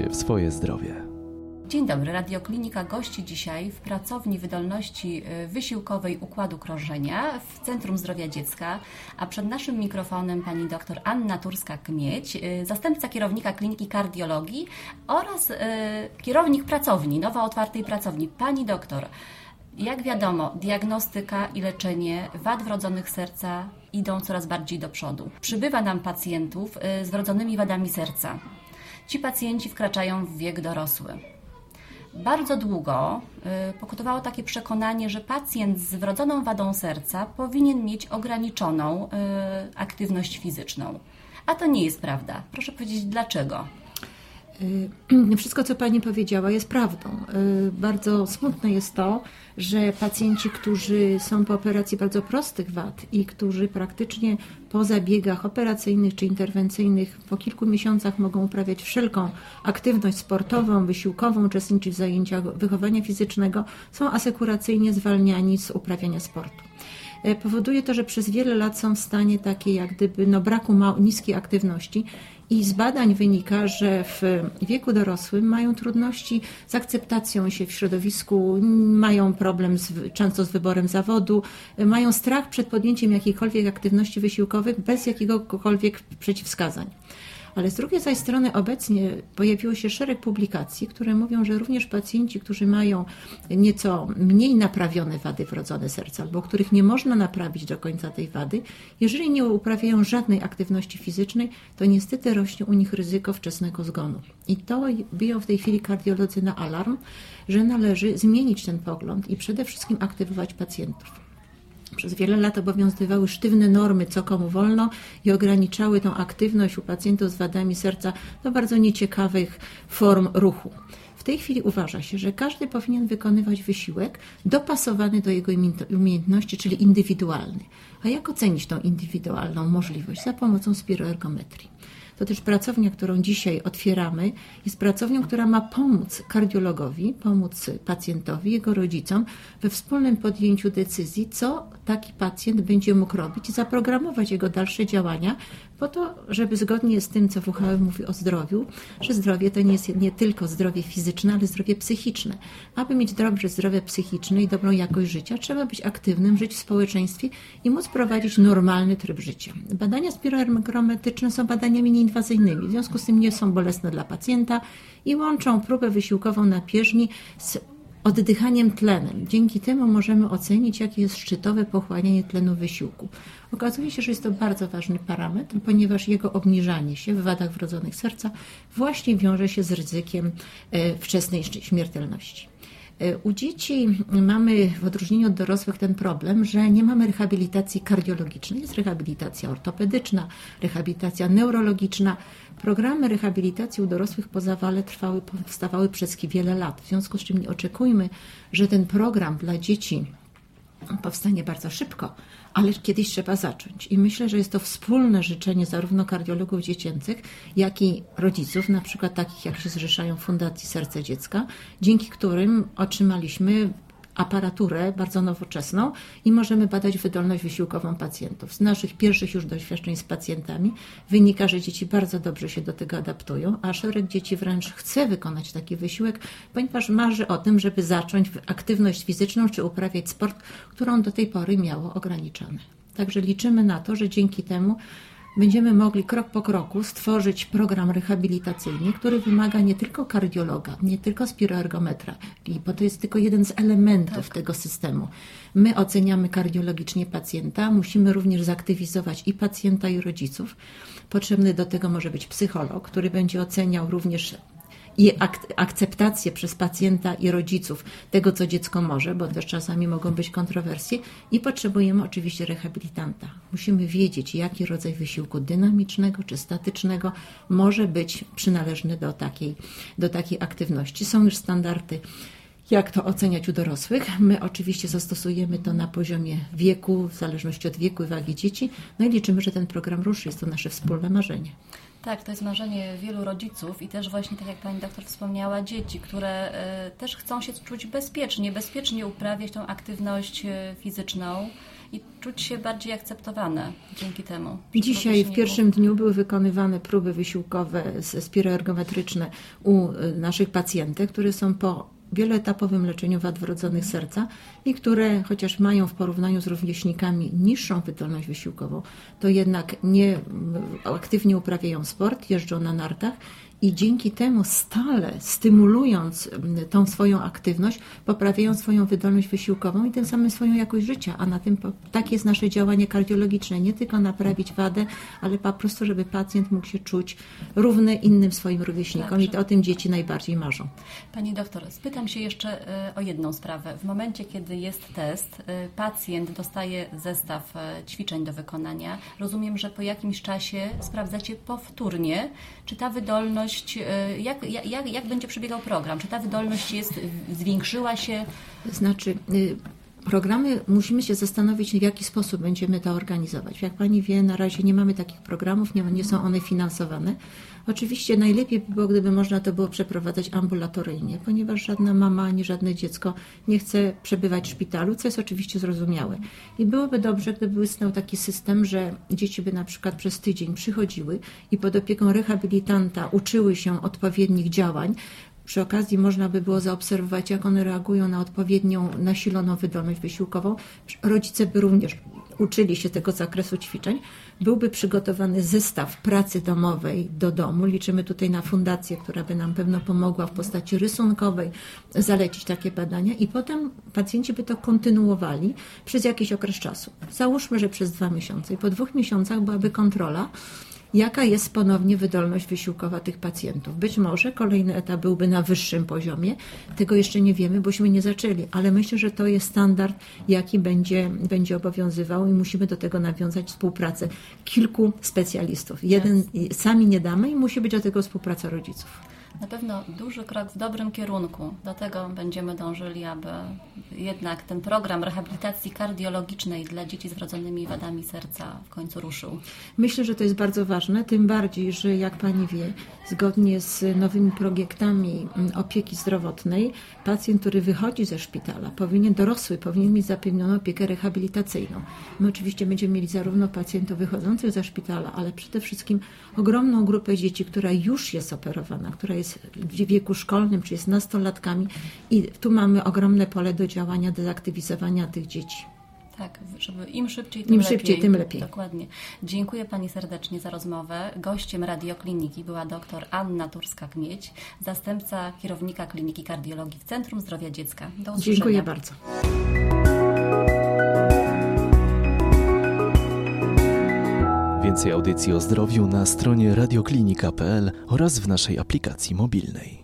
się w swoje zdrowie. Dzień dobry, Radioklinika gości dzisiaj w pracowni wydolności y, wysiłkowej układu krążenia w Centrum Zdrowia Dziecka, a przed naszym mikrofonem pani dr Anna Turska-Kmieć, y, zastępca kierownika Kliniki Kardiologii oraz y, kierownik pracowni, nowo otwartej pracowni. Pani doktor, jak wiadomo, diagnostyka i leczenie wad wrodzonych serca idą coraz bardziej do przodu. Przybywa nam pacjentów z wrodzonymi wadami serca. Ci pacjenci wkraczają w wiek dorosły. Bardzo długo y, pokutowało takie przekonanie, że pacjent z wrodzoną wadą serca powinien mieć ograniczoną y, aktywność fizyczną. A to nie jest prawda. Proszę powiedzieć dlaczego? Y, wszystko, co Pani powiedziała, jest prawdą. Y, bardzo smutne jest to, że pacjenci, którzy są po operacji bardzo prostych wad i którzy praktycznie po zabiegach operacyjnych czy interwencyjnych po kilku miesiącach mogą uprawiać wszelką aktywność sportową, wysiłkową, uczestniczyć w zajęciach wychowania fizycznego, są asekuracyjnie zwalniani z uprawiania sportu y, powoduje to, że przez wiele lat są w stanie takiej jak gdyby no, braku niskiej aktywności i z badań wynika, że w wieku dorosłym mają trudności z akceptacją się w środowisku, mają problem z, często z wyborem zawodu, mają strach przed podjęciem jakiejkolwiek aktywności wysiłkowych bez jakiegokolwiek przeciwwskazań. Ale z drugiej zaś strony obecnie pojawiło się szereg publikacji, które mówią, że również pacjenci, którzy mają nieco mniej naprawione wady wrodzone serca, albo których nie można naprawić do końca tej wady, jeżeli nie uprawiają żadnej aktywności fizycznej, to niestety rośnie u nich ryzyko wczesnego zgonu. I to biją w tej chwili kardiolodzy na alarm, że należy zmienić ten pogląd i przede wszystkim aktywować pacjentów. Przez wiele lat obowiązywały sztywne normy, co komu wolno i ograniczały tą aktywność u pacjentów z wadami serca do bardzo nieciekawych form ruchu. W tej chwili uważa się, że każdy powinien wykonywać wysiłek dopasowany do jego umiejętności, czyli indywidualny. A jak ocenić tą indywidualną możliwość? Za pomocą spiroergometrii to też pracownia, którą dzisiaj otwieramy, jest pracownią, która ma pomóc kardiologowi, pomóc pacjentowi, jego rodzicom we wspólnym podjęciu decyzji, co taki pacjent będzie mógł robić i zaprogramować jego dalsze działania po to, żeby zgodnie z tym, co WHO mówi o zdrowiu, że zdrowie to nie jest nie tylko zdrowie fizyczne, ale zdrowie psychiczne. Aby mieć dobre zdrowie psychiczne i dobrą jakość życia, trzeba być aktywnym, żyć w społeczeństwie i móc prowadzić normalny tryb życia. Badania spiroergometryczne są badaniami nieinwazyjnymi, w związku z tym nie są bolesne dla pacjenta i łączą próbę wysiłkową na pierzni z oddychaniem tlenem. Dzięki temu możemy ocenić, jakie jest szczytowe pochłanianie tlenu wysiłku. Okazuje się, że jest to bardzo ważny parametr, ponieważ jego obniżanie się w wadach wrodzonych serca właśnie wiąże się z ryzykiem e, wczesnej śmiertelności. E, u dzieci mamy w odróżnieniu od dorosłych ten problem, że nie mamy rehabilitacji kardiologicznej. Jest rehabilitacja ortopedyczna, rehabilitacja neurologiczna. Programy rehabilitacji u dorosłych po zawale trwały, powstawały przez wiele lat. W związku z czym nie oczekujmy, że ten program dla dzieci powstanie bardzo szybko, ale kiedyś trzeba zacząć. I myślę, że jest to wspólne życzenie zarówno kardiologów dziecięcych, jak i rodziców, na przykład takich, jak się zrzeszają w Fundacji Serce Dziecka, dzięki którym otrzymaliśmy aparaturę bardzo nowoczesną i możemy badać wydolność wysiłkową pacjentów. Z naszych pierwszych już doświadczeń z pacjentami wynika, że dzieci bardzo dobrze się do tego adaptują, a szereg dzieci wręcz chce wykonać taki wysiłek, ponieważ marzy o tym, żeby zacząć aktywność fizyczną czy uprawiać sport, którą do tej pory miało ograniczone. Także liczymy na to, że dzięki temu będziemy mogli krok po kroku stworzyć program rehabilitacyjny, który wymaga nie tylko kardiologa, nie tylko spiroergometra, bo to jest tylko jeden z elementów tak. tego systemu. My oceniamy kardiologicznie pacjenta, musimy również zaktywizować i pacjenta, i rodziców. Potrzebny do tego może być psycholog, który będzie oceniał również i ak akceptację przez pacjenta i rodziców tego, co dziecko może, bo też czasami mogą być kontrowersje i potrzebujemy oczywiście rehabilitanta. Musimy wiedzieć, jaki rodzaj wysiłku dynamicznego czy statycznego może być przynależny do takiej, do takiej aktywności. Są już standardy jak to oceniać u dorosłych. My oczywiście zastosujemy to na poziomie wieku, w zależności od wieku i wagi dzieci, no i liczymy, że ten program ruszy. Jest to nasze wspólne marzenie. Tak, to jest marzenie wielu rodziców i też właśnie, tak jak Pani doktor wspomniała, dzieci, które y, też chcą się czuć bezpiecznie, bezpiecznie uprawiać tą aktywność y, fizyczną i czuć się bardziej akceptowane dzięki temu. Dzisiaj w pierwszym dniu były wykonywane próby wysiłkowe spiroergometryczne u y, naszych pacjentek, które są po wieloetapowym leczeniu wad wrodzonych serca i które, chociaż mają w porównaniu z rówieśnikami niższą wydolność wysiłkową, to jednak nie aktywnie uprawiają sport, jeżdżą na nartach i dzięki temu stale stymulując mm, tą swoją aktywność, poprawiają swoją wydolność wysiłkową i tym samym swoją jakość życia, a na tym tak jest nasze działanie kardiologiczne, nie tylko naprawić wadę, ale po prostu, żeby pacjent mógł się czuć równy innym swoim rówieśnikom Dobrze. i to o tym dzieci najbardziej marzą. Pani doktor, spytam się jeszcze e, o jedną sprawę. W momencie, kiedy jest test, e, pacjent dostaje zestaw e, ćwiczeń do wykonania. Rozumiem, że po jakimś czasie sprawdzacie powtórnie, czy ta wydolność wydolność, e, jak, jak, jak będzie przebiegał program? Czy ta wydolność jest, zwiększyła się? Znaczy, y, programy musimy się zastanowić, w jaki sposób będziemy to organizować. Jak Pani wie, na razie nie mamy takich programów, nie, nie są one finansowane. Oczywiście najlepiej by było, gdyby można to było przeprowadzać ambulatoryjnie, ponieważ żadna mama ani żadne dziecko nie chce przebywać w szpitalu, co jest oczywiście zrozumiałe. I byłoby dobrze, gdyby istniał taki system, że dzieci by na przykład przez tydzień przychodziły i pod opieką rehabilitanta uczyły się odpowiednich działań, przy okazji można by było zaobserwować, jak one reagują na odpowiednią nasiloną wydolność wysiłkową. Rodzice by również uczyli się tego zakresu ćwiczeń. Byłby przygotowany zestaw pracy domowej do domu. Liczymy tutaj na fundację, która by nam pewno pomogła w postaci rysunkowej zalecić takie badania i potem pacjenci by to kontynuowali przez jakiś okres czasu. Załóżmy, że przez dwa miesiące i po dwóch miesiącach byłaby kontrola jaka jest ponownie wydolność wysiłkowa tych pacjentów. Być może kolejny etap byłby na wyższym poziomie, tego jeszcze nie wiemy, bośmy nie zaczęli, ale myślę, że to jest standard, jaki będzie, będzie obowiązywał i musimy do tego nawiązać współpracę kilku specjalistów. Jeden sami nie damy i musi być do tego współpraca rodziców na pewno duży krok w dobrym kierunku. Do tego będziemy dążyli, aby jednak ten program rehabilitacji kardiologicznej dla dzieci z wrodzonymi wadami serca w końcu ruszył. Myślę, że to jest bardzo ważne, tym bardziej, że jak Pani wie, zgodnie z nowymi projektami opieki zdrowotnej, pacjent, który wychodzi ze szpitala, powinien, dorosły, powinien mieć zapewnioną opiekę rehabilitacyjną. My oczywiście będziemy mieli zarówno pacjentów wychodzących ze szpitala, ale przede wszystkim ogromną grupę dzieci, która już jest operowana, która jest w wieku szkolnym, czy jest nastolatkami i tu mamy ogromne pole do działania, do zaktywizowania tych dzieci. Tak, żeby im szybciej, tym Im lepiej. szybciej, tym lepiej. Dokładnie. Dziękuję Pani serdecznie za rozmowę. Gościem radiokliniki była dr Anna Turska-Kmieć, zastępca kierownika Kliniki Kardiologii w Centrum Zdrowia Dziecka. Do usłyszenia. Dziękuję bardzo. Więcej audycji o zdrowiu na stronie radioklinika.pl oraz w naszej aplikacji mobilnej.